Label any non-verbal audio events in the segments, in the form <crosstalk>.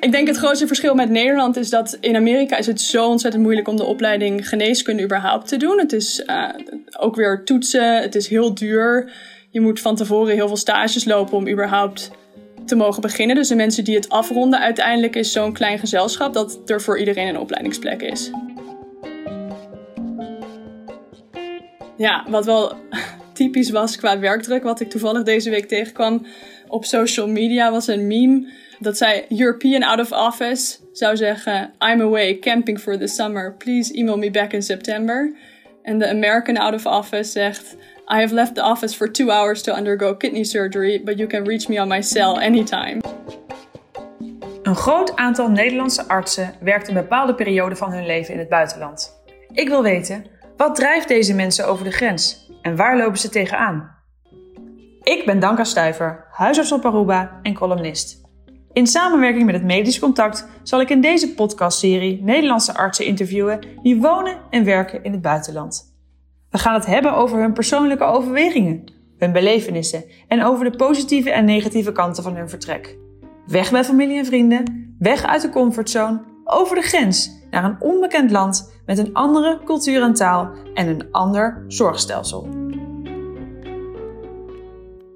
Ik denk het grootste verschil met Nederland is dat in Amerika is het zo ontzettend moeilijk om de opleiding geneeskunde überhaupt te doen. Het is uh, ook weer toetsen, het is heel duur. Je moet van tevoren heel veel stages lopen om überhaupt te mogen beginnen. Dus de mensen die het afronden, uiteindelijk is zo'n klein gezelschap dat er voor iedereen een opleidingsplek is. Ja, wat wel typisch was qua werkdruk, wat ik toevallig deze week tegenkwam op social media, was een meme dat zij European out of office zou zeggen: I'm away camping for the summer. Please email me back in September. En de American out of office zegt: I have left the office for two hours to undergo kidney surgery, but you can reach me on my cell anytime. Een groot aantal Nederlandse artsen werkt een bepaalde periode van hun leven in het buitenland. Ik wil weten, wat drijft deze mensen over de grens en waar lopen ze tegenaan? Ik ben Danka Stuiver, huisarts op Aruba en columnist. In samenwerking met het Medisch Contact zal ik in deze podcastserie Nederlandse artsen interviewen die wonen en werken in het buitenland. We gaan het hebben over hun persoonlijke overwegingen, hun belevenissen en over de positieve en negatieve kanten van hun vertrek. Weg bij familie en vrienden, weg uit de comfortzone, over de grens naar een onbekend land met een andere cultuur en taal en een ander zorgstelsel.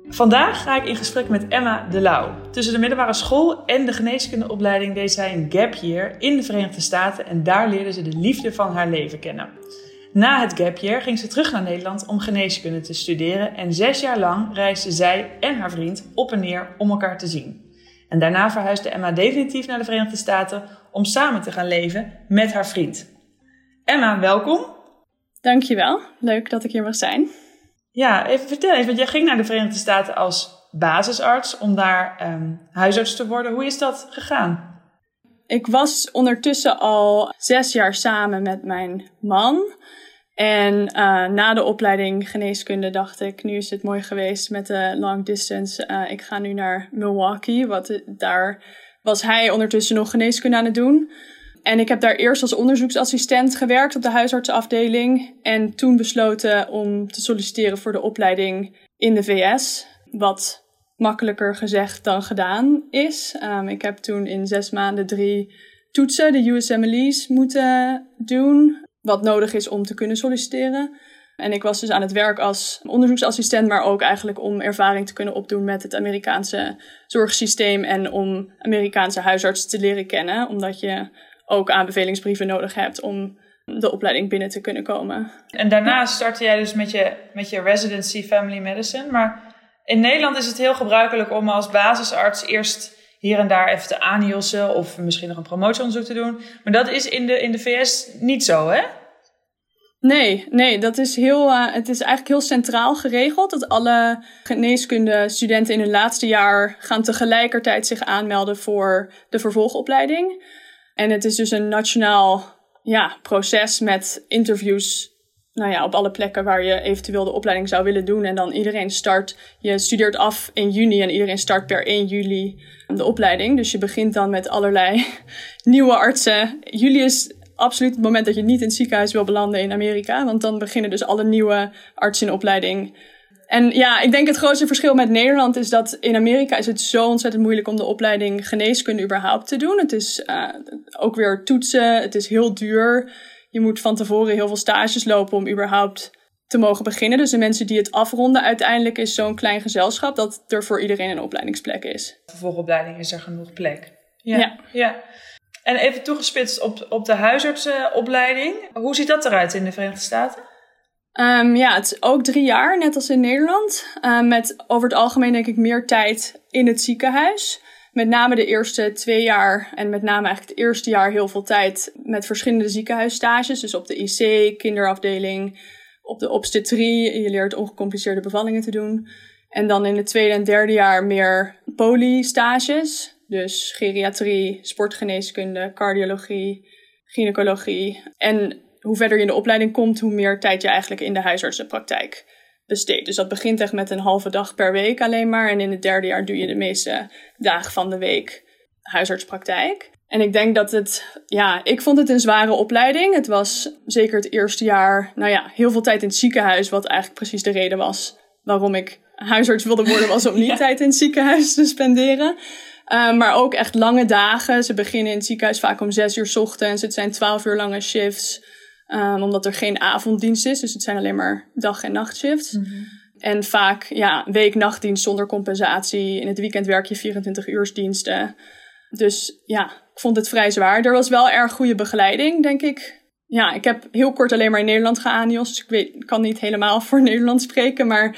Vandaag ga ik in gesprek met Emma de Lauw. Tussen de middelbare school en de geneeskundeopleiding deed zij een gap year in de Verenigde Staten en daar leerde ze de liefde van haar leven kennen. Na het gap year ging ze terug naar Nederland om geneeskunde te studeren en zes jaar lang reisden zij en haar vriend op en neer om elkaar te zien. En daarna verhuisde Emma definitief naar de Verenigde Staten om samen te gaan leven met haar vriend. Emma, welkom. Dankjewel. Leuk dat ik hier mag zijn. Ja, even vertel even, want jij ging naar de Verenigde Staten als basisarts om daar um, huisarts te worden. Hoe is dat gegaan? Ik was ondertussen al zes jaar samen met mijn man. En uh, na de opleiding geneeskunde dacht ik, nu is het mooi geweest met de long distance. Uh, ik ga nu naar Milwaukee, wat daar was hij ondertussen nog geneeskunde aan het doen. En ik heb daar eerst als onderzoeksassistent gewerkt op de huisartsenafdeling. En toen besloten om te solliciteren voor de opleiding in de VS. Wat makkelijker gezegd dan gedaan is. Um, ik heb toen in zes maanden drie toetsen, de USMLE's, moeten doen. Wat nodig is om te kunnen solliciteren. En ik was dus aan het werk als onderzoeksassistent, maar ook eigenlijk om ervaring te kunnen opdoen met het Amerikaanse zorgsysteem en om Amerikaanse huisartsen te leren kennen. Omdat je ook aanbevelingsbrieven nodig hebt om de opleiding binnen te kunnen komen. En daarna startte jij dus met je, met je residency family medicine. Maar in Nederland is het heel gebruikelijk om als basisarts eerst hier en daar even te aanhielsen of misschien nog een promotieonderzoek te doen. Maar dat is in de, in de VS niet zo, hè? Nee, nee, dat is heel, uh, het is eigenlijk heel centraal geregeld. Dat alle geneeskundestudenten in hun laatste jaar gaan tegelijkertijd zich aanmelden voor de vervolgopleiding. En het is dus een nationaal ja, proces met interviews nou ja, op alle plekken waar je eventueel de opleiding zou willen doen. En dan iedereen start, je studeert af in juni en iedereen start per 1 juli de opleiding. Dus je begint dan met allerlei <laughs> nieuwe artsen. Juli is absoluut het moment dat je niet in het ziekenhuis wil belanden in Amerika. Want dan beginnen dus alle nieuwe artsen in opleiding en ja, ik denk het grootste verschil met Nederland is dat in Amerika is het zo ontzettend moeilijk om de opleiding geneeskunde überhaupt te doen. Het is uh, ook weer toetsen, het is heel duur. Je moet van tevoren heel veel stages lopen om überhaupt te mogen beginnen. Dus de mensen die het afronden, uiteindelijk is zo'n klein gezelschap dat er voor iedereen een opleidingsplek is. Vervolgopleiding is er genoeg plek. Ja. ja. ja. En even toegespitst op, op de huisartsenopleiding. Hoe ziet dat eruit in de Verenigde Staten? Um, ja, het is ook drie jaar, net als in Nederland. Um, met over het algemeen denk ik meer tijd in het ziekenhuis. Met name de eerste twee jaar en met name eigenlijk het eerste jaar heel veel tijd met verschillende ziekenhuisstages. Dus op de IC, kinderafdeling, op de obstetrie. Je leert ongecompliceerde bevallingen te doen. En dan in het tweede en derde jaar meer polystages. Dus geriatrie, sportgeneeskunde, cardiologie, gynaecologie. En hoe verder je in de opleiding komt, hoe meer tijd je eigenlijk in de huisartsenpraktijk besteedt. Dus dat begint echt met een halve dag per week alleen maar. En in het derde jaar doe je de meeste dagen van de week huisartspraktijk. En ik denk dat het, ja, ik vond het een zware opleiding. Het was zeker het eerste jaar, nou ja, heel veel tijd in het ziekenhuis, wat eigenlijk precies de reden was waarom ik huisarts wilde worden, was om <laughs> niet tijd in het ziekenhuis te spenderen. Uh, maar ook echt lange dagen. Ze beginnen in het ziekenhuis vaak om zes uur ochtends. Het zijn twaalf uur lange shifts. Um, omdat er geen avonddienst is. Dus het zijn alleen maar dag- en nachtshifts. Mm -hmm. En vaak ja, week-nachtdienst zonder compensatie. In het weekend werk je 24 uursdiensten. Dus ja, ik vond het vrij zwaar. Er was wel erg goede begeleiding, denk ik. Ja, ik heb heel kort alleen maar in Nederland geanios. Dus ik weet, kan niet helemaal voor <laughs> Nederland spreken. Maar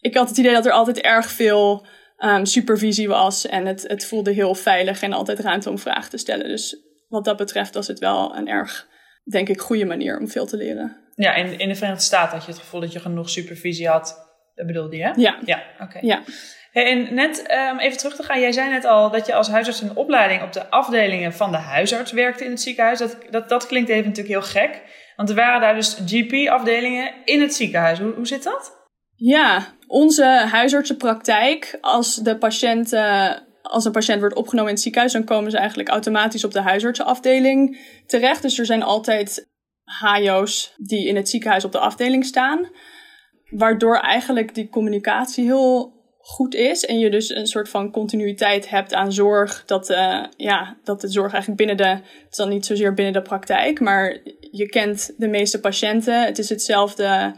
ik had het idee dat er altijd erg veel um, supervisie was. En het, het voelde heel veilig en altijd ruimte om vragen te stellen. Dus wat dat betreft was het wel een erg, denk ik, goede manier om veel te leren. Ja, in, in de Verenigde Staten had je het gevoel dat je genoeg supervisie had. Dat bedoelde je? Ja. Ja, oké. Ja. Hey, en net um, even terug te gaan. Jij zei net al dat je als huisarts een opleiding op de afdelingen van de huisarts werkte in het ziekenhuis. Dat, dat, dat klinkt even natuurlijk heel gek. Want er waren daar dus GP-afdelingen in het ziekenhuis. Hoe, hoe zit dat? Ja, onze huisartsenpraktijk, als de patiënt, uh, als een patiënt wordt opgenomen in het ziekenhuis, dan komen ze eigenlijk automatisch op de huisartsenafdeling terecht. Dus er zijn altijd HJO's die in het ziekenhuis op de afdeling staan. Waardoor eigenlijk die communicatie heel goed is en je dus een soort van continuïteit hebt aan zorg. Dat, uh, ja, dat de zorg eigenlijk binnen de, het is dan niet zozeer binnen de praktijk, maar je kent de meeste patiënten. Het is hetzelfde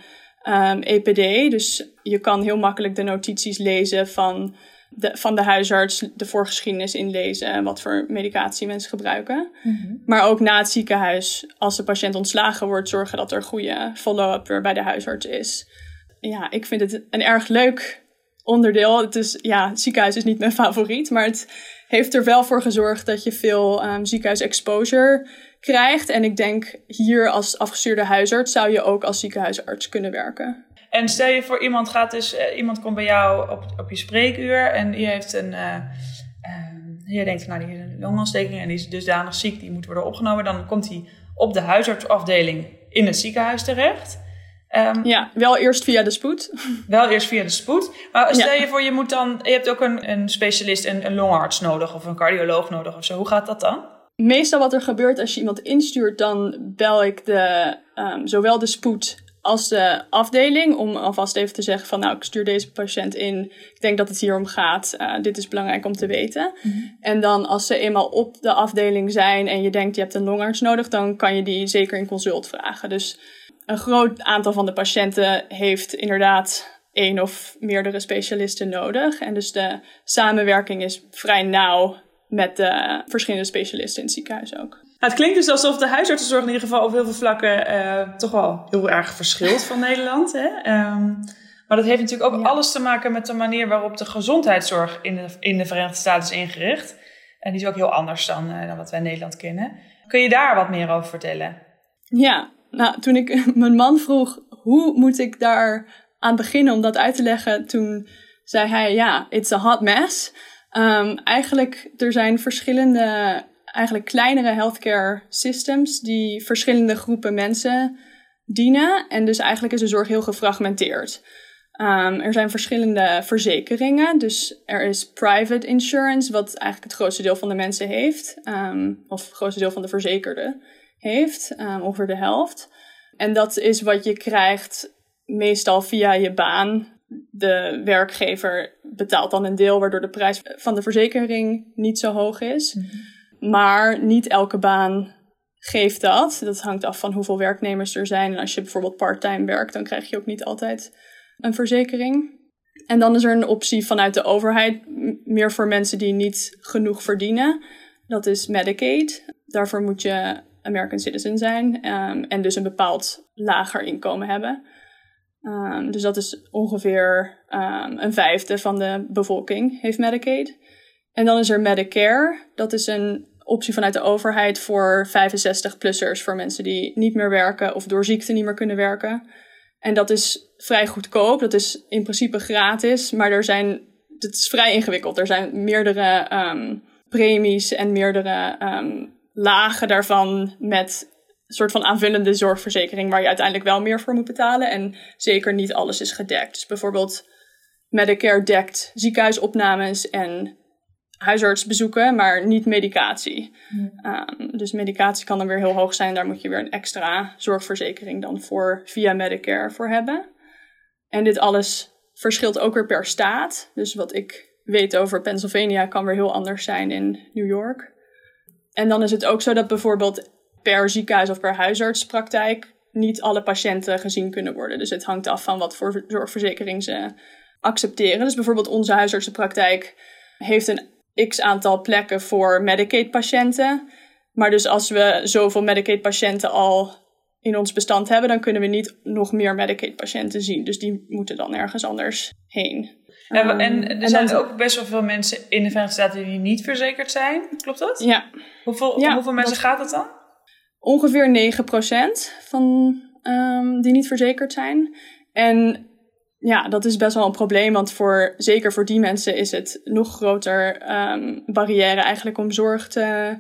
EPD, dus je kan heel makkelijk de notities lezen van de, van de huisarts, de voorgeschiedenis inlezen en wat voor medicatie mensen gebruiken. Mm-hmm. Maar ook na het ziekenhuis, als de patiënt ontslagen wordt, zorgen dat er goede follow-up weer bij de huisarts is. Ja, ik vind het een erg leuk onderdeel. Het is, ja, het ziekenhuis is niet mijn favoriet, maar het heeft er wel voor gezorgd dat je veel um, ziekenhuis-exposure krijgt. En ik denk hier als afgestuurde huisarts zou je ook als ziekenhuisarts kunnen werken. En stel je voor, iemand gaat dus, uh, iemand komt bij jou op, op je spreekuur en die heeft een. Uh, je denkt, nou, die heeft een longontsteking en die is dusdanig ziek, die moet worden opgenomen. Dan komt hij op de huisartsafdeling in het ziekenhuis terecht. Um, ja, wel eerst via de spoed. Wel eerst via de spoed. Maar stel je voor, je moet dan, je hebt ook een, een specialist, een, een longarts nodig of een cardioloog nodig of zo. Hoe gaat dat dan? Meestal wat er gebeurt als je iemand instuurt, dan bel ik de, um, zowel de spoed als de afdeling. Om alvast even te zeggen van nou, ik stuur deze patiënt in. Ik denk dat het hier om gaat. Uh, dit is belangrijk om te weten. Mm-hmm. En dan als ze eenmaal op de afdeling zijn en je denkt je hebt een longarts nodig, dan kan je die zeker in consult vragen. Dus een groot aantal van de patiënten heeft inderdaad één of meerdere specialisten nodig. En dus de samenwerking is vrij nauw met de verschillende specialisten in het ziekenhuis ook. Nou, het klinkt dus alsof de huisartsenzorg in ieder geval op heel veel vlakken uh, toch wel heel erg verschilt van Nederland. Hè? Um, maar dat heeft natuurlijk ook ja. alles te maken met de manier waarop de gezondheidszorg in de, in de Verenigde Staten is ingericht. En die is ook heel anders dan, uh, dan wat wij in Nederland kennen. Kun je daar wat meer over vertellen? Ja, nou, toen ik <laughs> mijn man vroeg hoe moet ik daar aan beginnen om dat uit te leggen, toen zei hij ja, it's a hot mess. Um, eigenlijk, er zijn verschillende, eigenlijk kleinere healthcare systems die verschillende groepen mensen dienen. En dus eigenlijk is de zorg heel gefragmenteerd. Um, er zijn verschillende verzekeringen. Dus er is private insurance, wat eigenlijk het grootste deel van de mensen heeft. Um, of het grootste deel van de verzekerden heeft, um, ongeveer de helft. En dat is wat je krijgt meestal via je baan. De werkgever betaalt dan een deel, waardoor de prijs van de verzekering niet zo hoog is. Mm-hmm. Maar niet elke baan geeft dat. Dat hangt af van hoeveel werknemers er zijn. En als je bijvoorbeeld parttime werkt, dan krijg je ook niet altijd een verzekering. En dan is er een optie vanuit de overheid, meer voor mensen die niet genoeg verdienen. Dat is Medicaid. Daarvoor moet je American citizen zijn um, en dus een bepaald lager inkomen hebben. Um, dus dat is ongeveer um, een vijfde van de bevolking heeft Medicaid. En dan is er Medicare. Dat is een optie vanuit de overheid voor 65-plussers, voor mensen die niet meer werken of door ziekte niet meer kunnen werken. En dat is vrij goedkoop. Dat is in principe gratis, maar er zijn, het is vrij ingewikkeld. Er zijn meerdere premies en meerdere lagen daarvan met een soort van aanvullende zorgverzekering waar je uiteindelijk wel meer voor moet betalen. En zeker niet alles is gedekt. Dus bijvoorbeeld Medicare dekt ziekenhuisopnames en huisartsbezoeken, maar niet medicatie. Ja. Um, dus medicatie kan dan weer heel hoog zijn. Daar moet je weer een extra zorgverzekering dan voor via Medicare voor hebben. En dit alles verschilt ook weer per staat. Dus wat ik weet over Pennsylvania kan weer heel anders zijn in New York. En dan is het ook zo dat bijvoorbeeld per ziekenhuis of per huisartspraktijk niet alle patiënten gezien kunnen worden. Dus het hangt af van wat voor zorgverzekering ze accepteren. Dus bijvoorbeeld onze huisartsenpraktijk heeft een x aantal plekken voor Medicaid-patiënten. Maar dus als we zoveel Medicaid-patiënten al in ons bestand hebben, dan kunnen we niet nog meer Medicaid-patiënten zien. Dus die moeten dan ergens anders heen. En, en er zijn ook best wel veel mensen in de Verenigde Staten die niet verzekerd zijn. Klopt dat? Ja. Hoeveel, Ja, hoeveel mensen dat- gaat het dan? Ongeveer 9% van ehm, die niet verzekerd zijn. En ja, dat is best wel een probleem, want voor, zeker voor die mensen is het nog groter ehm, barrière eigenlijk om zorg te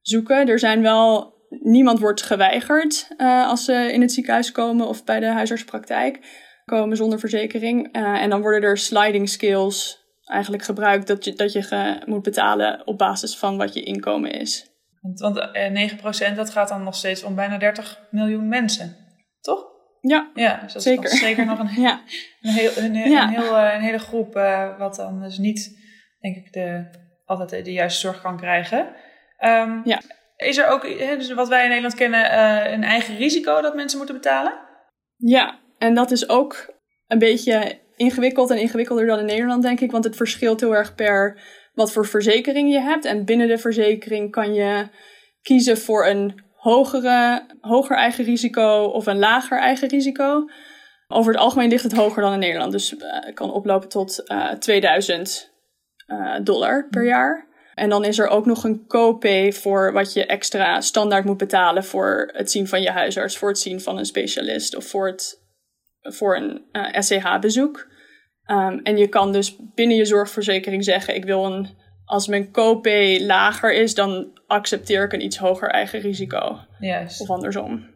zoeken. Er zijn wel, niemand wordt geweigerd eh, als ze in het ziekenhuis komen of bij de huisartspraktijk komen zonder verzekering. Eh, en dan worden er sliding scales eigenlijk gebruikt dat je, dat je moet betalen op basis van wat je inkomen is. Want, want eh, 9% dat gaat dan nog steeds om bijna 30 miljoen mensen. Toch? Ja, Ja, dus dat Zeker. is zeker nog een, <laughs> ja. een, heel, een, een Ja. heel, eh, een hele groep eh, wat dan dus niet, denk ik, de, altijd de, de juiste zorg kan krijgen. Ehm, Ja. Is er ook, dus wat wij in Nederland kennen, eh, een eigen risico dat mensen moeten betalen? Ja, en dat is ook een beetje ingewikkeld en ingewikkelder dan in Nederland, denk ik. Want het verschilt heel erg per wat voor verzekering je hebt. En binnen de verzekering kan je kiezen voor een hogere, hoger eigen risico of een lager eigen risico. Over het algemeen ligt het hoger dan in Nederland. Dus eh, het kan oplopen tot eh 2000 eh, dollar per jaar. En dan is er ook nog een copay voor wat je extra standaard moet betalen voor het zien van je huisarts, voor het zien van een specialist of voor, het, voor een SCH-bezoek. Ehm, en je kan dus binnen je zorgverzekering zeggen: ik wil een, als mijn copay lager is, dan accepteer ik een iets hoger eigen risico. Juist. Of andersom.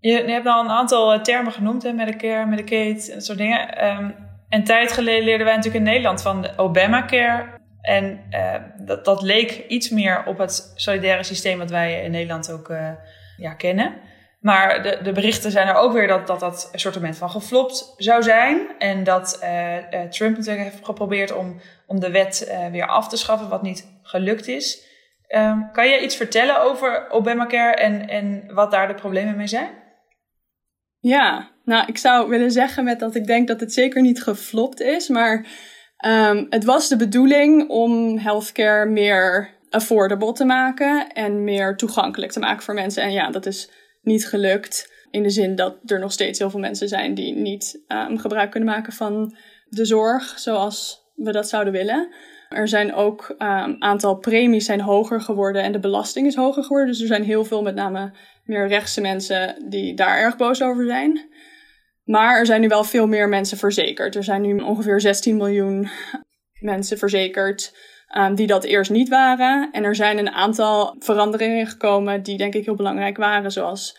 Je, je hebt al een aantal eh, termen genoemd, hè, Medicare, Medicaid en dat soort dingen. Ehm, een tijd geleden leerden wij natuurlijk in Nederland van de Obamacare. En eh, dat, dat leek iets meer op het solidaire systeem wat wij in Nederland ook eh, ja, kennen. Maar de, de berichten zijn er ook weer dat dat, dat een soort van geflopt zou zijn. En dat Trump natuurlijk heeft geprobeerd om, om de wet eh, weer af te schaffen, wat niet gelukt is. Ehm, kan je iets vertellen over Obamacare en, en wat daar de problemen mee zijn? Ja, nou, ik zou willen zeggen met dat ik denk dat het zeker niet geflopt is, maar ehm, het was de bedoeling om healthcare meer affordable te maken en meer toegankelijk te maken voor mensen. En ja, dat is niet gelukt in de zin dat er nog steeds heel veel mensen zijn die niet ehm, gebruik kunnen maken van de zorg zoals we dat zouden willen. Er zijn ook een aantal premies zijn hoger geworden en de belasting is hoger geworden. Dus er zijn heel veel, met name meer rechtse mensen, die daar erg boos over zijn. Maar er zijn nu wel veel meer mensen verzekerd. Er zijn nu ongeveer 16 miljoen mensen verzekerd um, die dat eerst niet waren. En er zijn een aantal veranderingen gekomen die denk ik heel belangrijk waren. Zoals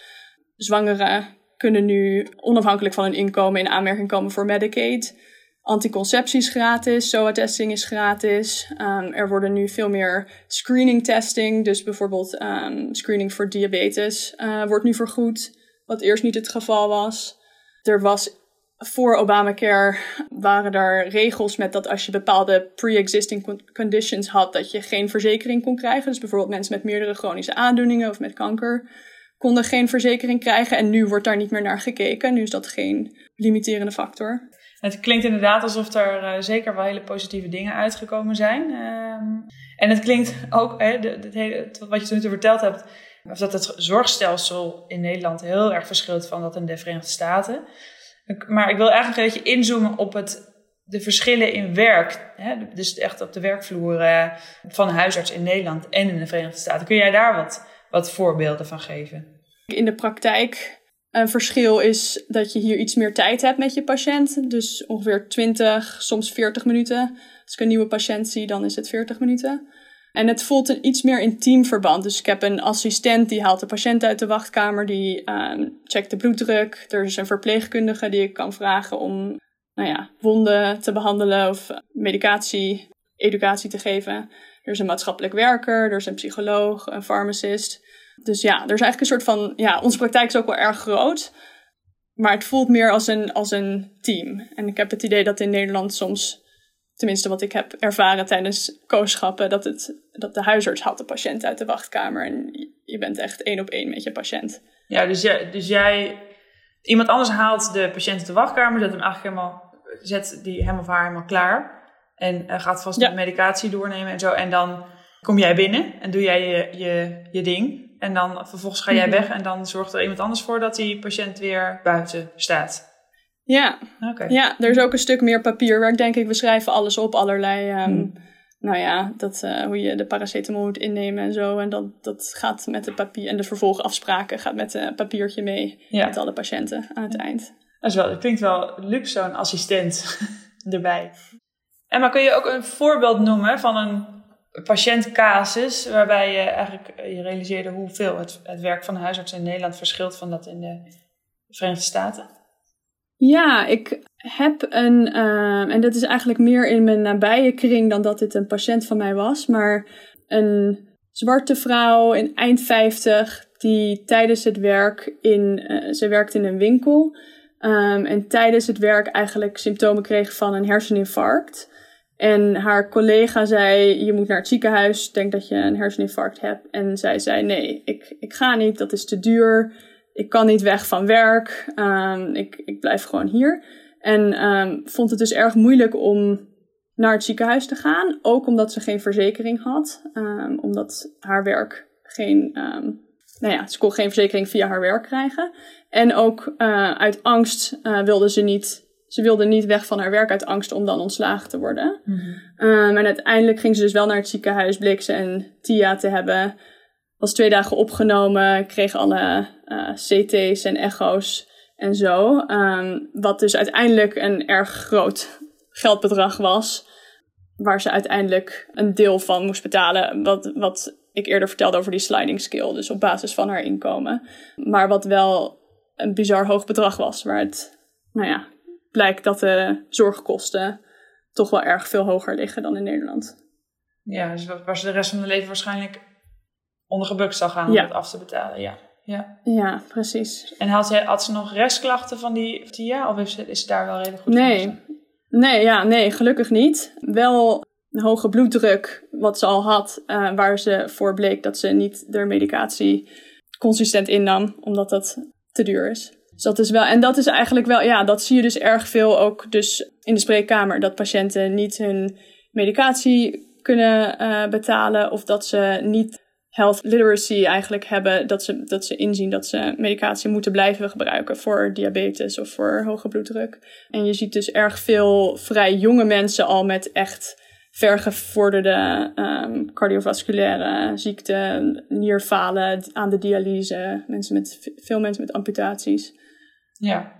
zwangeren kunnen nu onafhankelijk van hun inkomen in aanmerking komen voor Medicaid. Anticonceptie is gratis, SOA-testing is gratis. Er worden nu veel meer screening testing, dus bijvoorbeeld um, screening voor diabetes, uh, wordt nu vergoed, wat eerst niet het geval was. Er was voor Obamacare waren er regels met dat als je bepaalde pre-existing conditions had, dat je geen verzekering kon krijgen. Dus bijvoorbeeld mensen met meerdere chronische aandoeningen of met kanker konden geen verzekering krijgen. En nu wordt daar niet meer naar gekeken. Nu is dat geen limiterende factor. Het klinkt inderdaad alsof er uh, zeker wel hele positieve dingen uitgekomen zijn. Um, en het klinkt ook, hè, hele, wat je toen verteld hebt, of dat het zorgstelsel in Nederland heel erg verschilt van dat in de Verenigde Staten. Maar ik wil eigenlijk een beetje inzoomen op het, de verschillen in werk. Hè? Dus echt op de werkvloer van huisarts in Nederland en in de Verenigde Staten. Kun jij daar wat, wat voorbeelden van geven? In de praktijk een verschil is dat je hier iets meer tijd hebt met je patiënt. Dus ongeveer 20, soms 40 minuten. Als ik een nieuwe patiënt zie, dan is het 40 minuten. En het voelt een iets meer intiem verband. Dus ik heb een assistent die haalt de patiënt uit de wachtkamer, die um, checkt de bloeddruk. Er is een verpleegkundige die ik kan vragen om nou ja, wonden te behandelen of medicatie, educatie te geven. Er is een maatschappelijk werker, er is een psycholoog, een farmacist. Dus ja, er is eigenlijk een soort van, ja, onze praktijk is ook wel erg groot. maar het voelt meer als een, als een team. En ik heb het idee dat in Nederland soms, tenminste wat ik heb ervaren tijdens kooschappen, dat, het, dat de huisarts haalt de patiënt uit de wachtkamer en je bent echt één op één met je patiënt. Ja, dus jij, dus jij iemand anders haalt de patiënt uit de wachtkamer, zet hem eigenlijk helemaal, zet die hem of haar helemaal klaar. En uh, gaat vast de medicatie doornemen en zo. En dan kom jij binnen en doe jij je, je, je ding. En dan vervolgens ga jij mhm. weg en dan zorgt er iemand anders voor dat die patiënt weer buiten staat. Ja, okay. ja er is ook een stuk meer papierwerk, denk ik. We schrijven alles op, allerlei. Um, Nou ja, dat, uh, hoe je de paracetamol moet innemen en zo. En dat, dat gaat met de papier. En de vervolgafspraken gaat met een papiertje mee. Met alle patiënten aan het eind. Dat, is wel, dat klinkt wel luxe, zo'n assistent <laughs> erbij. En maar kun je ook een voorbeeld noemen van een patiëntcasus waarbij je eigenlijk eh, je realiseerde hoeveel het, het werk van de huisarts in Nederland verschilt van dat in de Verenigde Staten? Ja, ik heb een, uh, en dat is eigenlijk meer in mijn nabije kring dan dat dit een patiënt van mij was, maar een zwarte vrouw in eind 50 die tijdens het werk in, uh, ze werkt in een winkel um, en tijdens het werk eigenlijk symptomen kreeg van een herseninfarct. En haar collega zei: Je moet naar het ziekenhuis. Denk dat je een herseninfarct hebt. En zij zei: Nee, ik, ik ga niet. Dat is te duur. Ik kan niet weg van werk. Um, ik, ik blijf gewoon hier. En um, vond het dus erg moeilijk om naar het ziekenhuis te gaan. Ook omdat ze geen verzekering had. Um, omdat haar werk geen. nou ja, ze kon geen verzekering via haar werk krijgen. En ook uh, uit angst uh, wilde ze niet ze wilde niet weg van haar werk uit angst om dan ontslagen te worden. Mm en uiteindelijk ging ze dus wel naar het ziekenhuis, bleek ze een TIA te hebben. Was twee dagen opgenomen, kreeg alle uh, CT's en echo's en zo. Um, wat dus uiteindelijk een erg groot geldbedrag was. Waar ze uiteindelijk een deel van moest betalen. Wat, wat ik eerder vertelde over die sliding scale. Dus op basis van haar inkomen. Maar wat wel een bizar hoog bedrag was. Waar het, nou ja, blijkt dat de zorgkosten toch wel erg veel hoger liggen dan in Nederland. Ja, dus waar ze de rest van hun leven waarschijnlijk onder gebukt zal gaan om het af te betalen. Ja. Ja. ja, precies. En had ze, had ze nog restklachten van die TIA of is, is ze daar wel redelijk goed nee. Nee, ja, nee, gelukkig niet. Wel een hoge bloeddruk, wat ze al had, uh, waar ze voor bleek dat ze niet de medicatie consistent innam, omdat dat te duur is. Dus dat is wel, en dat is eigenlijk wel, ja, dat zie je dus erg veel ook dus in de spreekkamer. Dat patiënten niet hun medicatie kunnen uh, betalen of dat ze niet health literacy eigenlijk hebben. Dat ze, dat ze inzien dat ze medicatie moeten blijven gebruiken voor diabetes of voor hoge bloeddruk. En je ziet dus erg veel vrij jonge mensen al met echt vergevorderde um, cardiovasculaire ziekten, nierfalen aan de dialyse, mensen met, veel mensen met amputaties. Ja.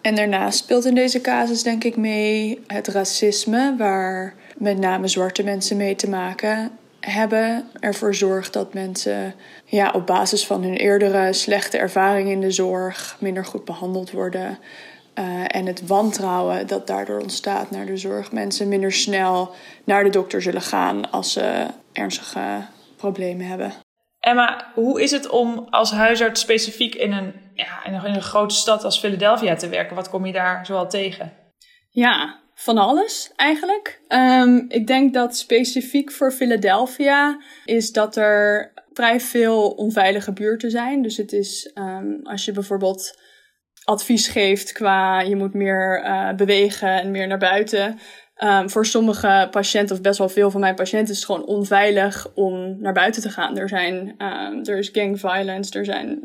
En daarnaast speelt in deze casus denk ik mee het racisme, waar met name zwarte mensen mee te maken hebben. Ervoor zorgt dat mensen ja, op basis van hun eerdere slechte ervaringen in de zorg minder goed behandeld worden. Uh, en het wantrouwen dat daardoor ontstaat naar de zorg. Mensen minder snel naar de dokter zullen gaan als ze ernstige problemen hebben. Emma, hoe is het om als huisarts specifiek in een, ja, in een, grote stad als Philadelphia te werken? Wat kom je daar zoal tegen? Ja, van alles eigenlijk. Um, ik denk dat specifiek voor Philadelphia is dat er vrij veel onveilige buurten zijn. Dus het is um, als je bijvoorbeeld advies geeft qua je moet meer uh, bewegen en meer naar buiten. Um, voor sommige patiënten, of best wel veel van mijn patiënten, is het gewoon onveilig om naar buiten te gaan. Er, zijn, um, er is gang violence, er zijn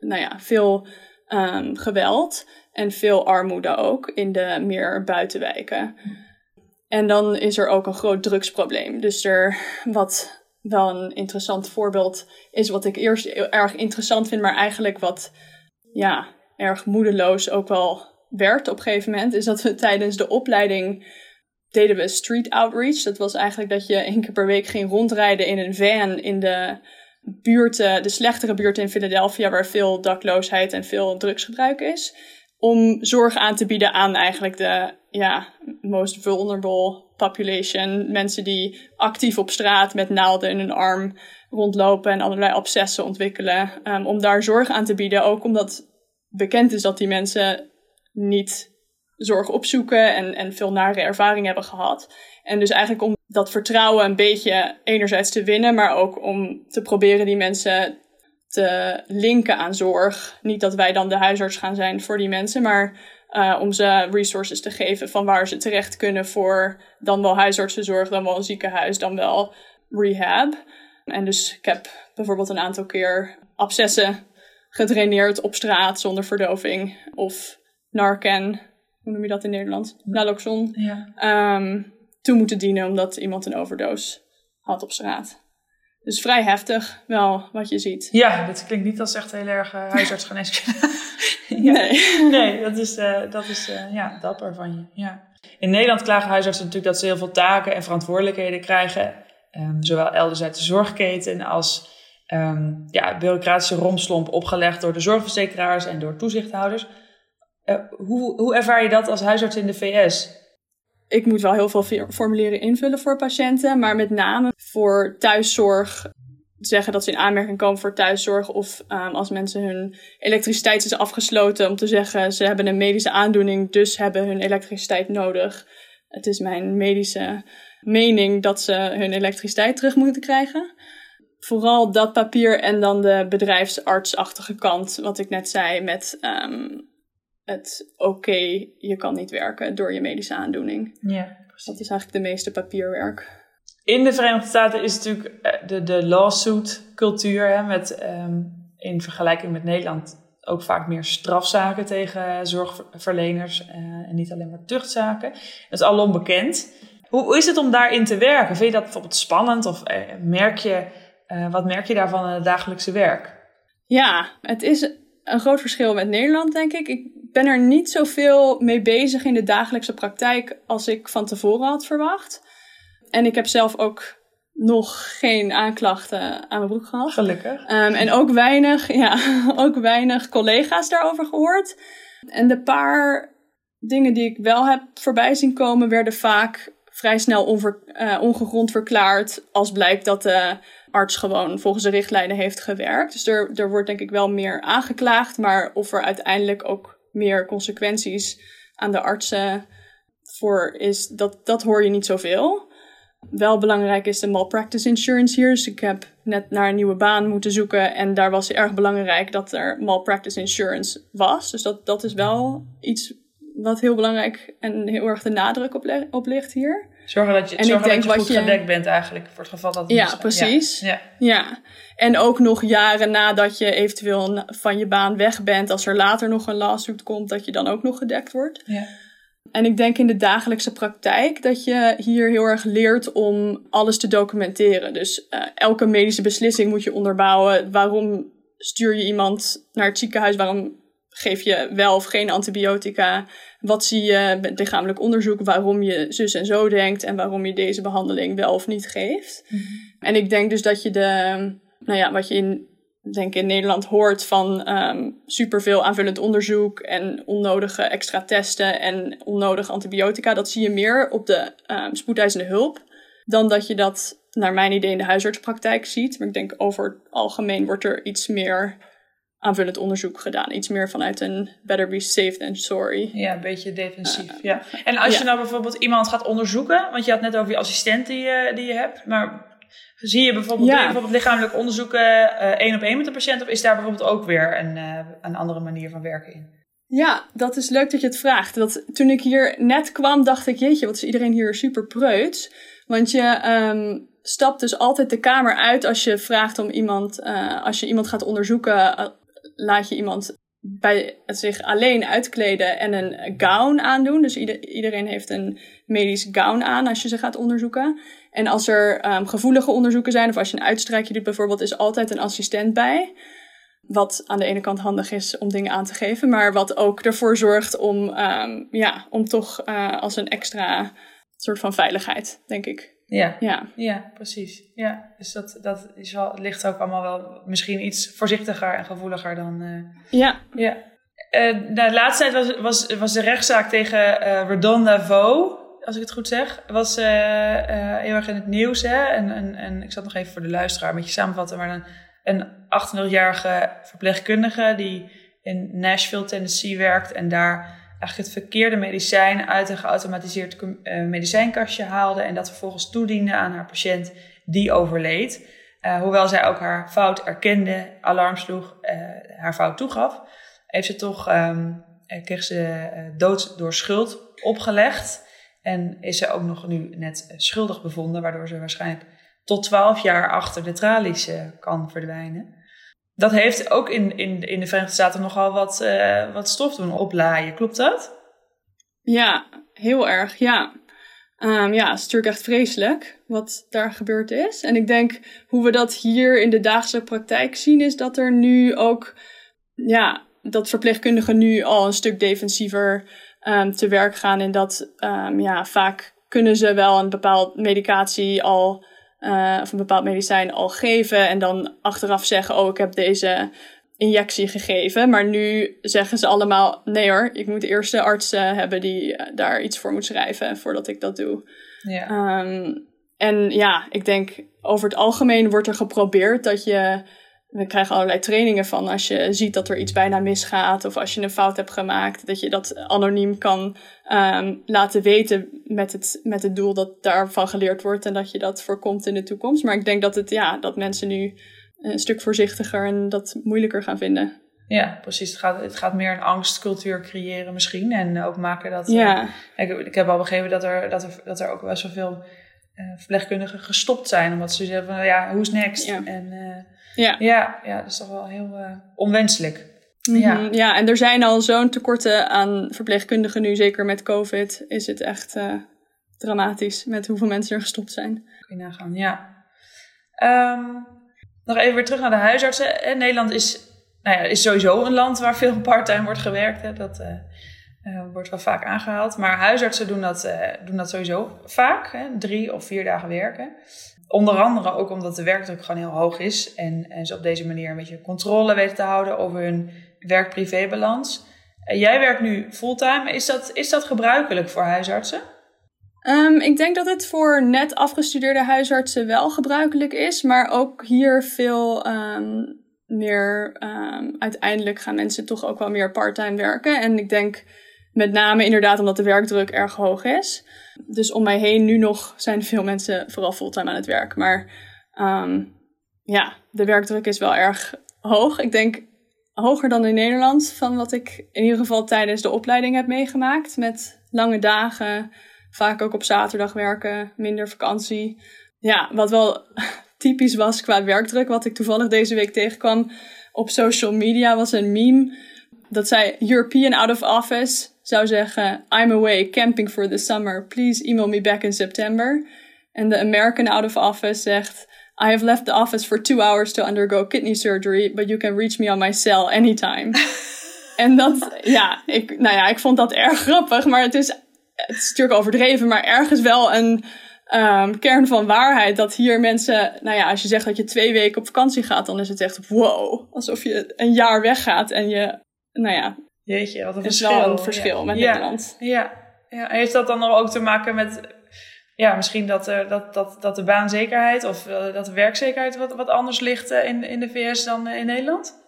nou ja, veel um, geweld en veel armoede ook in de meer buitenwijken. En dan is er ook een groot drugsprobleem. Dus er, wat wel een interessant voorbeeld is, wat ik eerst erg interessant vind, maar eigenlijk wat ja, erg moedeloos ook wel werd op een gegeven moment, is dat we tijdens de opleiding deden we street outreach. Dat was eigenlijk dat je één keer per week ging rondrijden in een van in de buurten, de slechtere buurten in Philadelphia, waar veel dakloosheid en veel drugsgebruik is. Om zorg aan te bieden aan eigenlijk de ja, most vulnerable population. Mensen die actief op straat met naalden in hun arm rondlopen en allerlei abscessen ontwikkelen. Um, om daar zorg aan te bieden. Ook omdat bekend is dat die mensen niet zorg opzoeken en, en veel nare ervaring hebben gehad. En dus eigenlijk om dat vertrouwen een beetje enerzijds te winnen, maar ook om te proberen die mensen te linken aan zorg. Niet dat wij dan de huisarts gaan zijn voor die mensen, maar uh, om ze resources te geven van waar ze terecht kunnen voor dan wel huisartsenzorg, dan wel ziekenhuis, dan wel rehab. En dus ik heb bijvoorbeeld een aantal keer abscessen gedraineerd op straat zonder verdoving. Of Narcan, hoe noem je dat in Nederland? Naloxon. Ja. Um, toe moeten dienen omdat iemand een overdose had op straat. Dus vrij heftig wel wat je ziet. Ja, dat klinkt niet als echt heel erg uh, huisartsgeneeskunde. <laughs> ja. Nee. Nee, dat is, uh, dat is uh, ja, dapper van je. Ja. In Nederland klagen huisartsen natuurlijk dat ze heel veel taken en verantwoordelijkheden krijgen. Um, zowel elders uit de zorgketen als um, ja, bureaucratische romslomp opgelegd door de zorgverzekeraars en door toezichthouders. Hoe, hoe ervaar je dat als huisarts in de VS? ik moet wel heel veel formulieren invullen voor patiënten, maar met name voor thuiszorg zeggen dat ze in aanmerking komen voor thuiszorg of um, als mensen hun elektriciteit is afgesloten om te zeggen ze hebben een medische aandoening, dus hebben hun elektriciteit nodig. Het is mijn medische mening dat ze hun elektriciteit terug moeten krijgen. Vooral dat papier en dan de bedrijfsartsachtige kant, wat ik net zei, met um, het oké, je kan niet werken door je medische aandoening. Ja, precies. Dat is eigenlijk de meeste papierwerk. In de Verenigde Staten is natuurlijk eh, de, de lawsuit cultuur hè, met um, in vergelijking met Nederland ook vaak meer strafzaken tegen zorgverleners uh, en niet alleen maar tuchtzaken. Dat is alom bekend. Hoe, is het om daarin te werken? Vind je dat bijvoorbeeld spannend of uh, merk je, wat merk je daarvan in het dagelijkse werk? Ja, het is een groot verschil met Nederland, denk ik. Ik ben er niet zoveel mee bezig in de dagelijkse praktijk als ik van tevoren had verwacht. En ik heb zelf ook nog geen aanklachten aan mijn broek gehad. Gelukkig. Um, en ook weinig, <laughs> ja, ook weinig collega's daarover gehoord. En de paar dingen die ik wel heb voorbij zien komen, werden vaak vrij snel onver, uh, ongegrond verklaard. Als blijkt dat de arts gewoon volgens de richtlijnen heeft gewerkt. Dus er, er wordt denk ik wel meer aangeklaagd. Maar of er uiteindelijk ook meer consequenties aan de artsen voor is, dat, dat hoor je niet zoveel. Wel belangrijk is de malpractice insurance hier. Dus ik heb net naar een nieuwe baan moeten zoeken. En daar was erg belangrijk dat er malpractice insurance was. Dus dat, dat is wel iets wat heel belangrijk en heel erg de nadruk op, op ligt hier. Zorgen dat je, en zorgen dat je goed je... gedekt bent eigenlijk, voor het geval dat het Ja, precies. Ja. ja. En ook nog jaren nadat je eventueel van je baan weg bent, als er later nog een lawsuit komt, dat je dan ook nog gedekt wordt. Ja. En ik denk in de dagelijkse praktijk dat je hier heel erg leert om alles te documenteren. Dus uh, elke medische beslissing moet je onderbouwen. Waarom stuur je iemand naar het ziekenhuis? Waarom geef je wel of geen antibiotica? Wat zie je met lichamelijk onderzoek? Waarom je zus en zo denkt en waarom je deze behandeling wel of niet geeft? Mm -hmm. En ik denk dus dat je de, nou ja, wat je in, denk in Nederland hoort van um, superveel aanvullend onderzoek en onnodige extra testen en onnodige antibiotica, dat zie je meer op de um, spoedeisende hulp dan dat je dat naar mijn idee in de huisartspraktijk ziet. Maar ik denk over het algemeen wordt er iets meer aanvullend onderzoek gedaan. Iets meer vanuit een better be safe than sorry. Ja, een beetje defensief. Uh, ja. En als je nou bijvoorbeeld iemand gaat onderzoeken, want je had net over je assistent die, je, die je hebt, maar zie je bijvoorbeeld, ja. bijvoorbeeld lichamelijk onderzoeken uh, één op één met de patiënt, of is daar bijvoorbeeld ook weer een, uh, een andere manier van werken in? Ja, dat is leuk dat je het vraagt. Dat, toen ik hier net kwam, dacht ik, jeetje, wat is iedereen hier super preuts. Want je um, stapt dus altijd de kamer uit als je vraagt om iemand, uh, als je iemand gaat onderzoeken, laat je iemand bij zich alleen uitkleden en een gown aandoen. Dus iedereen heeft een medisch gown aan als je ze gaat onderzoeken. En als er um, gevoelige onderzoeken zijn, of als je een uitstrijkje doet bijvoorbeeld, is altijd een assistent bij. Wat aan de ene kant handig is om dingen aan te geven, maar wat ook ervoor zorgt om, um, ja, om toch uh, als een extra soort van veiligheid, denk ik. Ja, ja. ja precies. Ja, dus dat, dat is wel, ligt ook allemaal wel misschien iets voorzichtiger en gevoeliger dan. Uh, ja. ja. Uh, de laatste tijd was, was, was de rechtszaak tegen uh, Redonda Vo, als ik het goed zeg. Was heel erg in het nieuws. Hè? En, en, en ik zat nog even voor de luisteraar een beetje samenvatten. Maar een, een 28-jarige verpleegkundige die in Nashville, Tennessee werkt en daar eigenlijk het verkeerde medicijn uit een geautomatiseerd uh, medicijnkastje haalde en dat vervolgens toediende aan haar patiënt die overleed. Uh, hoewel zij ook haar fout erkende, alarm sloeg, uh, haar fout toegaf, heeft ze toch, um, kreeg ze dood door schuld opgelegd. En is ze ook nog nu net schuldig bevonden, waardoor ze waarschijnlijk tot 12 jaar achter de tralies kan verdwijnen dat heeft ook in, in, in de Verenigde Staten nogal wat, uh, wat stof doen oplaaien. Klopt dat? Ja, heel erg, ja. Um, ja, het is natuurlijk echt vreselijk wat daar gebeurd is. En ik denk hoe we dat hier in de dagelijkse praktijk zien, is dat er nu ook, ja, dat verpleegkundigen nu al een stuk defensiever um, te werk gaan. En dat, um, ja, vaak kunnen ze wel een bepaald medicatie al uh, of een bepaald medicijn al geven en dan achteraf zeggen: Oh, ik heb deze injectie gegeven. Maar nu zeggen ze allemaal: Nee hoor, ik moet eerst de arts uh, hebben die uh, daar iets voor moet schrijven voordat ik dat doe. Ja. Um, en ja, ik denk over het algemeen wordt er geprobeerd dat je we krijgen allerlei trainingen van als je ziet dat er iets bijna misgaat of als je een fout hebt gemaakt, dat je dat anoniem kan um, laten weten met het, met het doel dat daarvan geleerd wordt en dat je dat voorkomt in de toekomst. Maar ik denk dat, het, ja, dat mensen nu een stuk voorzichtiger en dat moeilijker gaan vinden. Ja, precies. Het gaat, het gaat meer een angstcultuur creëren misschien. En ook maken dat... Ja. Uh, ik, ik heb al begrepen dat er, dat er, dat er ook best wel veel uh, verpleegkundigen gestopt zijn. Omdat ze zeggen van, ja, who's next? Ja. En uh, ja. Ja, ja, dat is toch wel heel uh, onwenselijk. Mm -hmm. ja. ja, en er zijn al zo'n tekorten aan verpleegkundigen nu, zeker met COVID, is het echt uh, dramatisch met hoeveel mensen er gestopt zijn. Kun je nagaan, ja. Um, nog even weer terug naar de huisartsen. Nederland is, nou ja, is sowieso een land waar veel parttime wordt gewerkt. Hè. Dat uh, wordt wel vaak aangehaald. Maar huisartsen doen dat, doen dat sowieso vaak. Hè. Drie of vier dagen werken. Onder andere ook omdat de werkdruk gewoon heel hoog is en, en ze op deze manier een beetje controle weten te houden over hun werk-privé-balans. Uh, jij werkt nu fulltime. Is dat, is dat gebruikelijk voor huisartsen? Um, ik denk dat het voor net afgestudeerde huisartsen wel gebruikelijk is, maar ook hier veel um, meer. Um, uiteindelijk gaan mensen toch ook wel meer parttime werken. En ik denk met name inderdaad omdat de werkdruk erg hoog is. Dus om mij heen nu nog zijn veel mensen vooral fulltime aan het werk. Maar um, ja, de werkdruk is wel erg hoog. Ik denk hoger dan in Nederland, van wat ik in ieder geval tijdens de opleiding heb meegemaakt. Met lange dagen, vaak ook op zaterdag werken, minder vakantie. Ja, wat wel <laughs> typisch was qua werkdruk, wat ik toevallig deze week tegenkwam op social media, was een meme. Dat zei European out of office zou zeggen: I'm away camping for the summer. Please email me back in September. En de American out of office zegt: I have left the office for two hours to undergo kidney surgery, but you can reach me on my cell anytime. <laughs> en dat, ja, ik, nou ja, ik vond dat erg grappig, maar het is, het is natuurlijk overdreven, maar ergens wel een um, kern van waarheid. Dat hier mensen, nou ja, als je zegt dat je twee weken op vakantie gaat, dan is het echt wow. Alsof je een jaar weggaat en je, nou ja, Jeetje, wat een is verschil. wel een verschil met ja. Nederland. Ja. ja, heeft dat dan nog ook te maken met ja, misschien dat, uh, dat, dat, dat de baanzekerheid of uh, dat de werkzekerheid wat, wat anders ligt uh, in, in de VS dan in Nederland?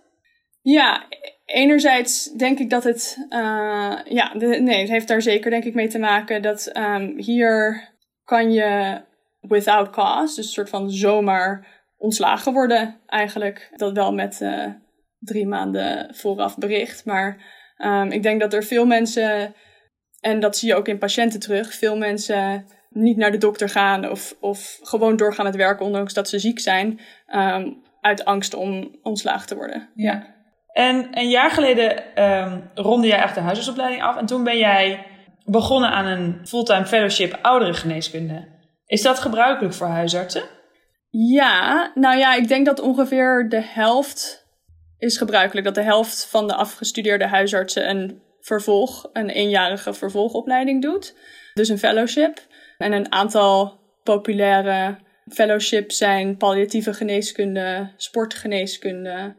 Ja, enerzijds denk ik dat het, ja, de, nee, het heeft daar zeker denk ik mee te maken dat um, hier kan je without cause, dus een soort van zomaar ontslagen worden eigenlijk. Dat wel met drie maanden vooraf bericht, maar Um, ik denk dat er veel mensen, en dat zie je ook in patiënten terug, veel mensen niet naar de dokter gaan of, of gewoon doorgaan met werken, ondanks dat ze ziek zijn, um, uit angst om ontslagen te worden. Ja. En een jaar geleden um, ronde jij echt de huisartsopleiding af en toen ben jij begonnen aan een fulltime fellowship ouderengeneeskunde. Is dat gebruikelijk voor huisartsen? Ja, nou ja, ik denk dat ongeveer de helft is gebruikelijk dat de helft van de afgestudeerde huisartsen een vervolg, een eenjarige vervolgopleiding doet. Dus een fellowship. En een aantal populaire fellowships zijn palliatieve geneeskunde, sportgeneeskunde,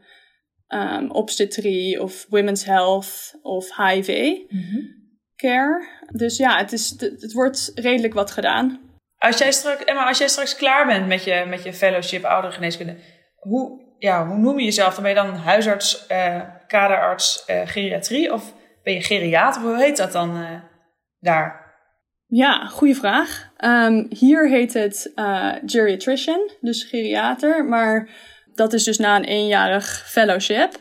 um, obstetrie of women's health of HIV mm care. Dus ja, het, is, het, wordt redelijk wat gedaan. Als jij straks, Emma, als jij straks klaar bent met je, met je fellowship ouderengeneeskunde, hoe ja, hoe noem je jezelf? Dan ben je dan huisarts uh, kaderarts uh, geriatrie of ben je geriater? Hoe heet dat dan uh, daar? Ja, goede vraag. Um, hier heet het uh, geriatrician, dus geriater. Maar dat is dus na een eenjarig fellowship.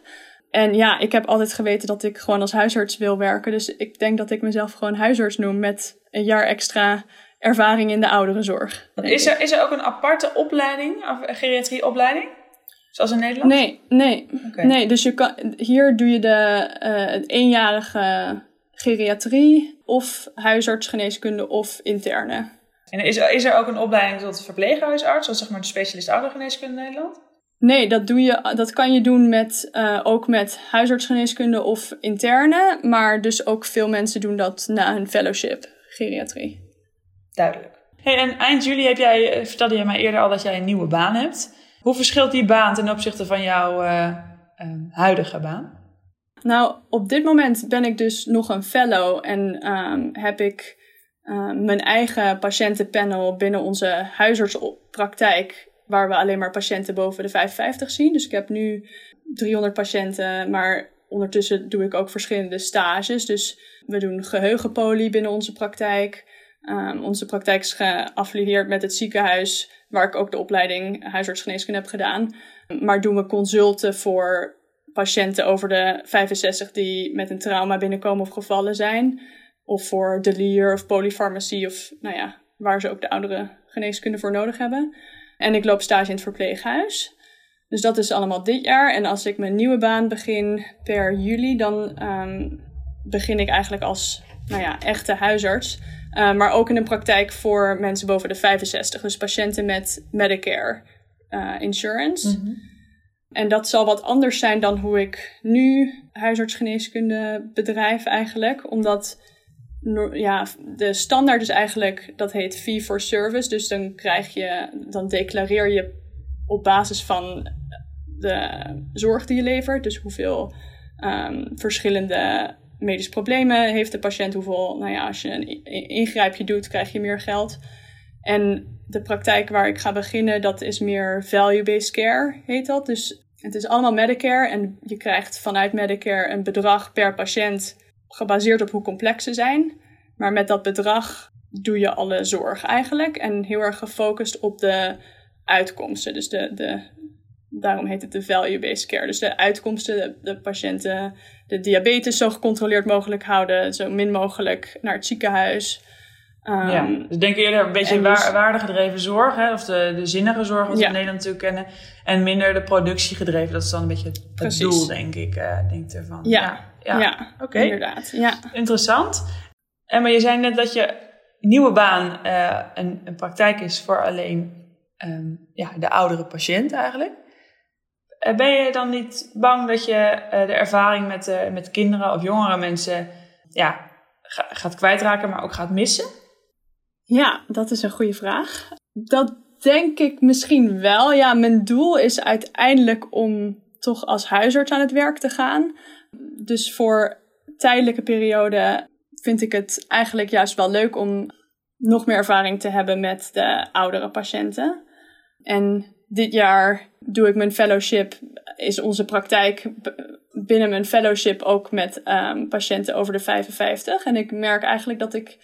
En ja, ik heb altijd geweten dat ik gewoon als huisarts wil werken. Dus ik denk dat ik mezelf gewoon huisarts noem met een jaar extra ervaring in de ouderenzorg. Is er, is er ook een aparte opleiding, of geriatrieopleiding? Zoals in Nederland? Nee, nee. nee dus je kan, hier doe je de uh, eenjarige geriatrie of huisartsgeneeskunde of interne. En is, is er ook een opleiding tot verpleeghuisarts, zoals zeg maar de specialist oudergeneeskunde in Nederland? Nee, dat, doe je, dat kan je doen met, uh, ook met huisartsgeneeskunde of interne. Maar dus ook veel mensen doen dat na hun fellowship geriatrie. Duidelijk. Hey, en eind juli heb jij, eh, vertelde je mij eerder al dat jij een nieuwe baan hebt. Hoe verschilt die baan ten opzichte van jouw uh, huidige baan? Nou, op dit moment ben ik dus nog een fellow en um, heb ik uh, mijn eigen patiëntenpanel binnen onze huisartspraktijk, waar we alleen maar patiënten boven de 55 zien. Dus ik heb nu 300 patiënten, maar ondertussen doe ik ook verschillende stages. Dus we doen geheugenpolie binnen onze praktijk. Onze praktijk is geaffilieerd met het ziekenhuis, waar ik ook de opleiding huisartsgeneeskunde heb gedaan. Maar doen we consulten voor patiënten over de 65 die met een trauma binnenkomen of gevallen zijn. Of voor delier of polyfarmacie of nou ja, waar ze ook de oudere geneeskunde voor nodig hebben. En ik loop stage in het verpleeghuis. Dus dat is allemaal dit jaar. En als ik mijn nieuwe baan begin per juli, dan um, begin ik eigenlijk als nou ja, echte huisarts. Uh, maar ook in een praktijk voor mensen boven de 65. Dus patiënten met Medicare uh, insurance. Mm -hmm. En dat zal wat anders zijn dan hoe ik nu huisartsgeneeskunde bedrijf eigenlijk. Omdat ja, de standaard is eigenlijk, dat heet fee for service. Dus dan krijg je, dan declareer je op basis van de zorg die je levert. Dus hoeveel um, verschillende medische problemen heeft de patiënt. Hoeveel, nou ja, als je een ingrijpje doet, krijg je meer geld. En de praktijk waar ik ga beginnen, dat is meer value-based care, heet dat. Dus het is allemaal Medicare en je krijgt vanuit Medicare een bedrag per patiënt gebaseerd op hoe complex ze zijn. Maar met dat bedrag doe je alle zorg eigenlijk en heel erg gefocust op de uitkomsten. Dus de, de, daarom heet het de value-based care. Dus de uitkomsten, de, de patiënten, de diabetes zo gecontroleerd mogelijk houden, zo min mogelijk naar het ziekenhuis. Um, ja, dus denk eerder een beetje dus, waardegedreven zorg, hè? of de, de zinnige zorg, wat we in Nederland natuurlijk kennen. En minder de productiegedreven, dat is dan een beetje het, het doel, denk ik, uh, denk ervan. Ja, ja, ja. oké. Inderdaad, ja. Interessant. En maar je zei net dat je nieuwe baan uh, een, een praktijk is voor alleen um, ja, de oudere patiënt eigenlijk. Uh, ben je dan niet bang dat je de ervaring met, met kinderen of jongere mensen ja, gaat kwijtraken, maar ook gaat missen? Ja, dat is een goede vraag. Dat denk ik misschien wel. Ja, mijn doel is uiteindelijk om toch als huisarts aan het werk te gaan. Dus voor tijdelijke periode vind ik het eigenlijk juist wel leuk om nog meer ervaring te hebben met de oudere patiënten. En dit jaar doe ik mijn fellowship, is onze praktijk binnen mijn fellowship ook met um, patiënten over de 55. En ik merk eigenlijk dat ik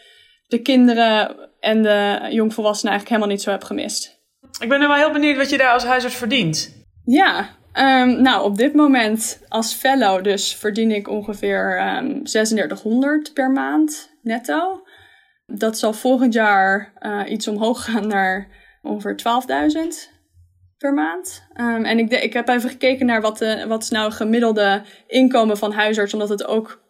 de kinderen en de jongvolwassenen eigenlijk helemaal niet zo heb gemist. Ik ben nu wel heel benieuwd wat je daar als huisarts verdient. Ja, um, nou op dit moment als fellow dus verdien ik ongeveer um, 3600 per maand netto. Dat zal volgend jaar uh, iets omhoog gaan naar ongeveer 12.000 per maand. Um, en ik, de, ik heb even gekeken naar wat, de, wat is nou gemiddelde inkomen van huisarts, omdat het ook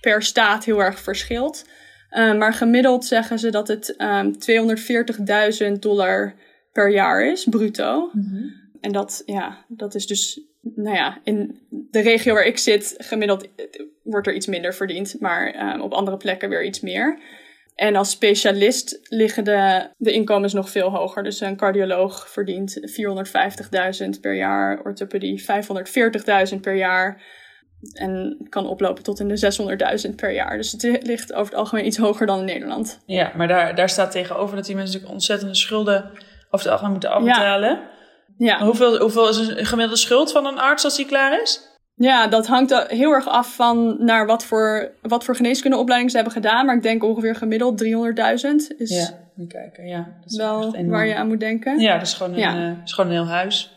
per staat heel erg verschilt. Uh, maar gemiddeld zeggen ze dat het um, ehm, 240.000 dollar per jaar is, bruto. Mm -hmm. En dat, ja, dat is dus, nou ja, in de regio waar ik zit, gemiddeld wordt er iets minder verdiend, maar op andere plekken weer iets meer. En als specialist liggen de, de inkomens nog veel hoger. Dus een cardioloog verdient 450.000 per jaar, orthopedie 540.000 per jaar. En kan oplopen tot in de 600.000 per jaar. Dus het ligt over het algemeen iets hoger dan in Nederland. Ja, maar daar, daar staat tegenover dat die mensen natuurlijk ontzettende schulden over het algemeen moeten afbetalen. Ja. ja. Hoeveel, hoeveel is een gemiddelde schuld van een arts als die klaar is? Ja, dat hangt heel erg af van naar wat voor, wat voor geneeskundeopleiding ze hebben gedaan. Maar ik denk ongeveer gemiddeld 300.000 is Ja, kijken. Ja, dat is wel waar je aan moet denken. Ja, dat is gewoon een, Ja. eh, is gewoon een heel huis.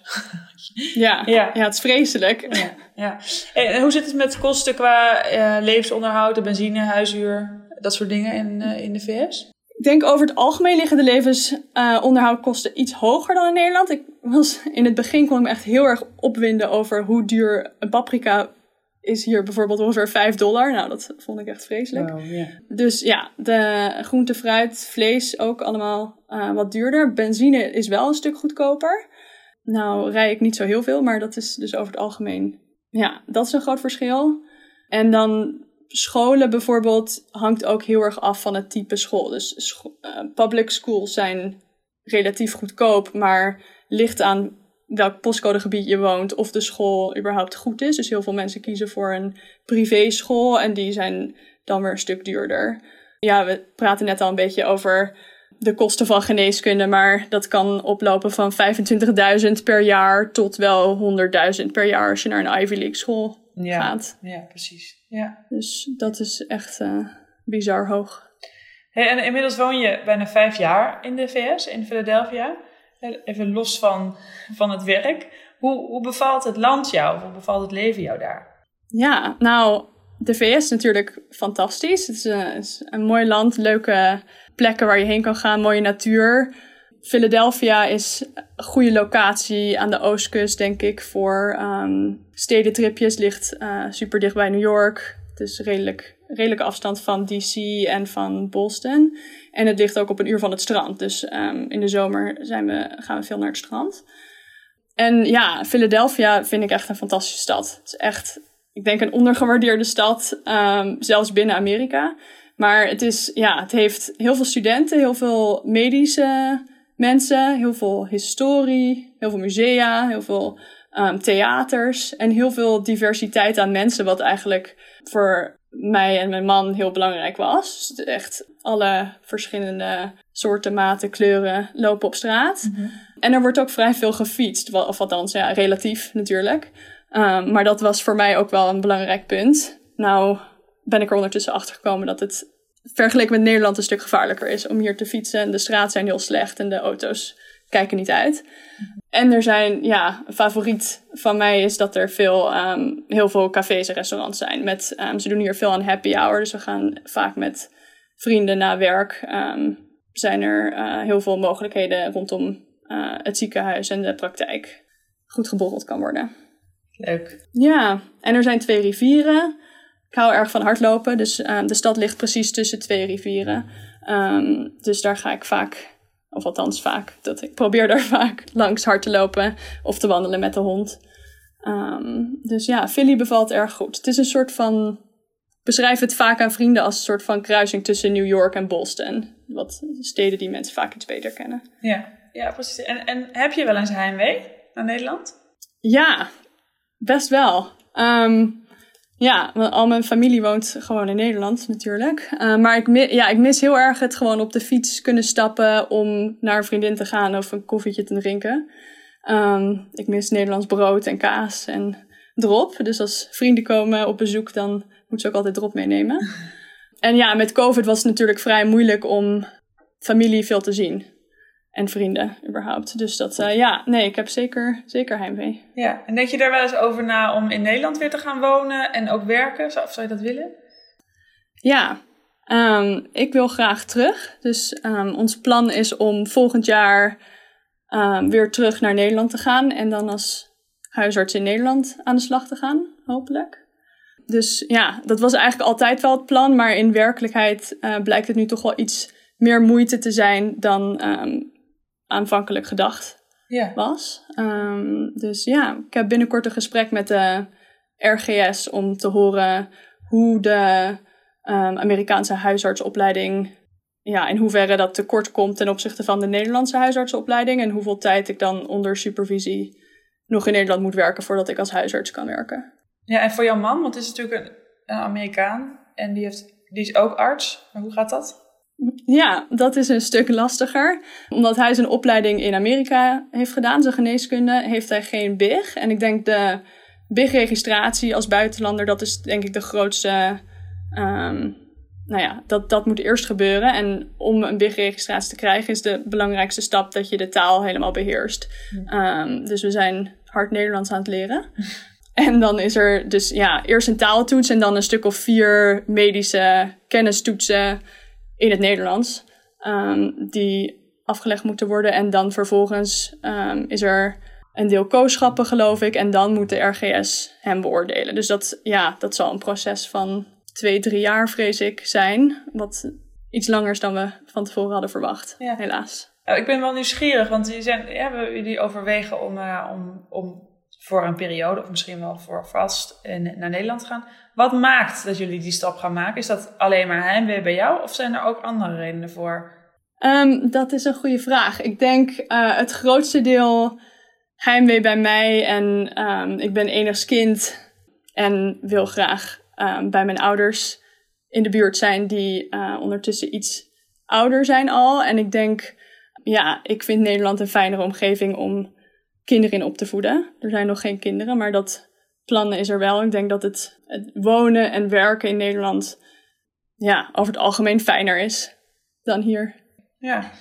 Ja, <laughs> Ja. ja. het is vreselijk. Ja. ja. En hoe zit het met kosten qua eh, levensonderhoud, de benzine, huishuur, dat soort dingen in, eh, in de VS? Ik denk over het algemeen liggen de levensonderhoudkosten iets hoger dan in Nederland. Ik was, in het begin kon ik me echt heel erg opwinden over hoe duur een paprika is hier bijvoorbeeld ongeveer 5 dollar. Nou, dat vond ik echt vreselijk. Dus ja, de groente, fruit, vlees ook allemaal eh, wat duurder. Benzine is wel een stuk goedkoper. Nou, rij ik niet zo heel veel, maar dat is dus over het algemeen. Ja, dat is een groot verschil. En dan scholen bijvoorbeeld hangt ook heel erg af van het type school. Dus eh, public schools zijn relatief goedkoop, maar ligt aan welk postcodegebied je woont of de school überhaupt goed is. Dus heel veel mensen kiezen voor een privéschool en die zijn dan weer een stuk duurder. Ja, we praten net al een beetje over de kosten van geneeskunde, maar dat kan oplopen van 25.000 per jaar tot wel 100.000 per jaar als je naar een Ivy League school Ja. gaat. ja, precies. Ja. Dus dat is echt eh, bizar hoog. Hey, en inmiddels woon je bijna vijf jaar in de VS, in Philadelphia. Even los van, van het werk. Hoe, hoe bevalt het land jou? Hoe bevalt het leven jou daar? Ja, nou, de VS is natuurlijk fantastisch. Het is, eh, het is een mooi land, leuke plekken waar je heen kan gaan, mooie natuur. Philadelphia is een goede locatie aan de oostkust, denk ik, voor ehm, stedentripjes. Ligt eh, super dicht bij New York. Het is redelijk, redelijke afstand van DC en van Boston. En het ligt ook op een uur van het strand. Dus ehm, in de zomer zijn we, gaan we veel naar het strand. En ja, Philadelphia vind ik echt een fantastische stad. Het is echt, ik denk, een ondergewaardeerde stad, ehm, zelfs binnen Amerika. Maar het, is, ja, het heeft heel veel studenten, heel veel medische mensen, heel veel historie, heel veel musea, heel veel ehm, theaters en heel veel diversiteit aan mensen, wat eigenlijk voor mij en mijn man heel belangrijk was. Dus echt alle verschillende soorten, maten, kleuren lopen op straat. En er wordt ook vrij veel gefietst, of althans, ja, relatief natuurlijk. Ehm, maar dat was voor mij ook wel een belangrijk punt. Nou ben ik er ondertussen achter gekomen dat het vergeleken met Nederland een stuk gevaarlijker is om hier te fietsen. De straten zijn heel slecht en de auto's kijken niet uit. En er zijn, ja, een favoriet van mij is dat er veel, ehm, heel veel cafés en restaurants zijn. Met, ehm, ze doen hier veel aan happy hour, dus we gaan vaak met vrienden na werk. ehm, zijn er eh, heel veel mogelijkheden rondom eh, het ziekenhuis en de praktijk goed geborreld kan worden. Leuk. Ja, en er zijn twee rivieren. Ik hou erg van hardlopen, dus ehm, de stad ligt precies tussen twee rivieren. Ehm, dus daar ga ik vaak, of althans vaak, dat, ik probeer daar <laughs> vaak langs hard te lopen of te wandelen met de hond. Ehm, dus ja, Philly bevalt erg goed. Het is een soort van, ik beschrijf het vaak aan vrienden als een soort van kruising tussen New York en Boston. Wat steden die mensen vaak iets beter kennen. Ja, ja precies. En, en heb je wel eens heimwee naar Nederland? Ja, best wel. Ja, want al mijn familie woont gewoon in Nederland natuurlijk. Uh, maar ik, ja, ik mis heel erg het gewoon op de fiets kunnen stappen om naar een vriendin te gaan of een koffietje te drinken. Um, ik mis Nederlands brood en kaas en drop. Dus als vrienden komen op bezoek, dan moeten ze ook altijd drop meenemen. <laughs> En ja, met COVID was het natuurlijk vrij moeilijk om familie veel te zien. En vrienden, überhaupt. Dus dat, uh, ja, nee, ik heb zeker, zeker heimwee. Ja, en denk je daar wel eens over na om in Nederland weer te gaan wonen en ook werken? Zou, of zou je dat willen? Ja, um, ik wil graag terug. Dus um, ons plan is om volgend jaar um, weer terug naar Nederland te gaan. En dan als huisarts in Nederland aan de slag te gaan, hopelijk. Dus ja, dat was eigenlijk altijd wel het plan. Maar in werkelijkheid uh, blijkt het nu toch wel iets meer moeite te zijn dan aanvankelijk gedacht ja. was. Um, dus ja, ik heb binnenkort een gesprek met de RGS om te horen hoe de um, Amerikaanse huisartsopleiding, ja, in hoeverre dat tekort komt ten opzichte van de Nederlandse huisartsopleiding en hoeveel tijd ik dan onder supervisie nog in Nederland moet werken voordat ik als huisarts kan werken. Ja, en voor jouw man, want het is natuurlijk een, een Amerikaan en die, heeft, die is ook arts. Maar hoe gaat dat? Ja, dat is een stuk lastiger. Omdat hij zijn opleiding in Amerika heeft gedaan, zijn geneeskunde, heeft hij geen BIG. En ik denk de BIG-registratie als buitenlander, dat is denk ik de grootste. Um, nou ja, dat, dat moet eerst gebeuren. En om een BIG-registratie te krijgen, is de belangrijkste stap dat je de taal helemaal beheerst. Um, dus we zijn hard Nederlands aan het leren. <laughs> En dan is er dus ja, eerst een taaltoets en dan een stuk of vier medische kennistoetsen in het Nederlands. Um, die afgelegd moeten worden. En dan vervolgens um, is er een deel kooschappen, geloof ik. En dan moet de RGS hem beoordelen. Dus dat, ja, dat zal een proces van twee, drie jaar, vrees ik, zijn. Wat iets langer is dan we van tevoren hadden verwacht, ja. helaas. Nou, ik ben wel nieuwsgierig, want jullie, zijn, hebben jullie overwegen om, uh, om, om voor een periode, of misschien wel voor vast, naar Nederland gaan. Wat maakt dat jullie die stap gaan maken? Is dat alleen maar heimwee bij jou, of zijn er ook andere redenen voor? Um, dat is een goede vraag. Ik denk uh, het grootste deel heimwee bij mij. En um, ik ben enigst kind en wil graag um, bij mijn ouders in de buurt zijn die uh, ondertussen iets ouder zijn al. En ik denk, ja, ik vind Nederland een fijnere omgeving om kinderen in op te voeden. Er zijn nog geen kinderen, maar dat plannen is er wel. Ik denk dat het, het wonen en werken in Nederland ja, over het algemeen fijner is dan hier. Ja.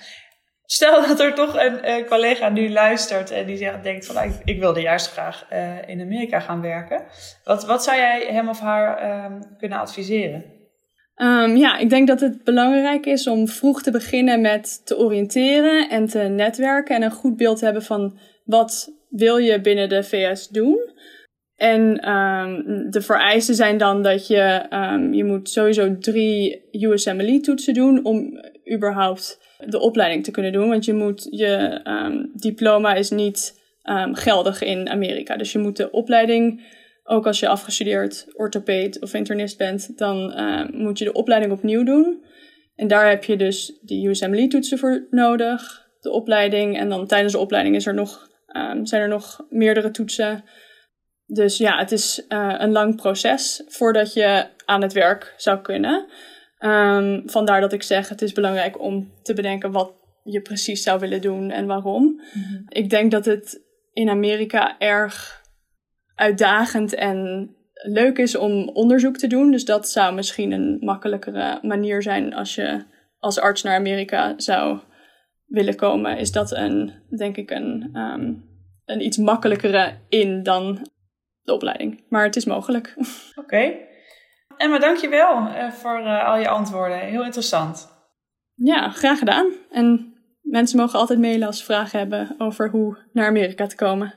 Stel dat er toch een collega nu luistert en die zegt, denkt van ik, ik wilde juist graag uh, in Amerika gaan werken. Wat, wat zou jij hem of haar um, kunnen adviseren? Um, ja, ik denk dat het belangrijk is om vroeg te beginnen met te oriënteren en te netwerken en een goed beeld te hebben van wat wil je binnen de VS doen. En um, de vereisten zijn dan dat je, um, je moet sowieso drie USMLE toetsen doen om überhaupt de opleiding te kunnen doen. Want je moet, je um, diploma is niet geldig in Amerika. Dus je moet de opleiding, ook als je afgestudeerd orthopeed of internist bent, dan moet je de opleiding opnieuw doen. En daar heb je dus de USMLE toetsen voor nodig, de opleiding. En dan tijdens de opleiding is er nog, zijn er nog meerdere toetsen. Dus ja, het is uh, een lang proces voordat je aan het werk zou kunnen. Um, vandaar dat ik zeg, het is belangrijk om te bedenken wat je precies zou willen doen en waarom. Mm -hmm. Ik denk dat het in Amerika erg uitdagend en leuk is om onderzoek te doen. Dus dat zou misschien een makkelijkere manier zijn als je als arts naar Amerika zou willen komen. Is dat een, denk ik, een, um, een iets makkelijkere in dan de opleiding. Maar het is mogelijk. <laughs> Oké. Okay. Emma, dankjewel uh, voor uh, al je antwoorden. Heel interessant. Ja, graag gedaan. En mensen mogen altijd mailen als ze vragen hebben over hoe naar Amerika te komen.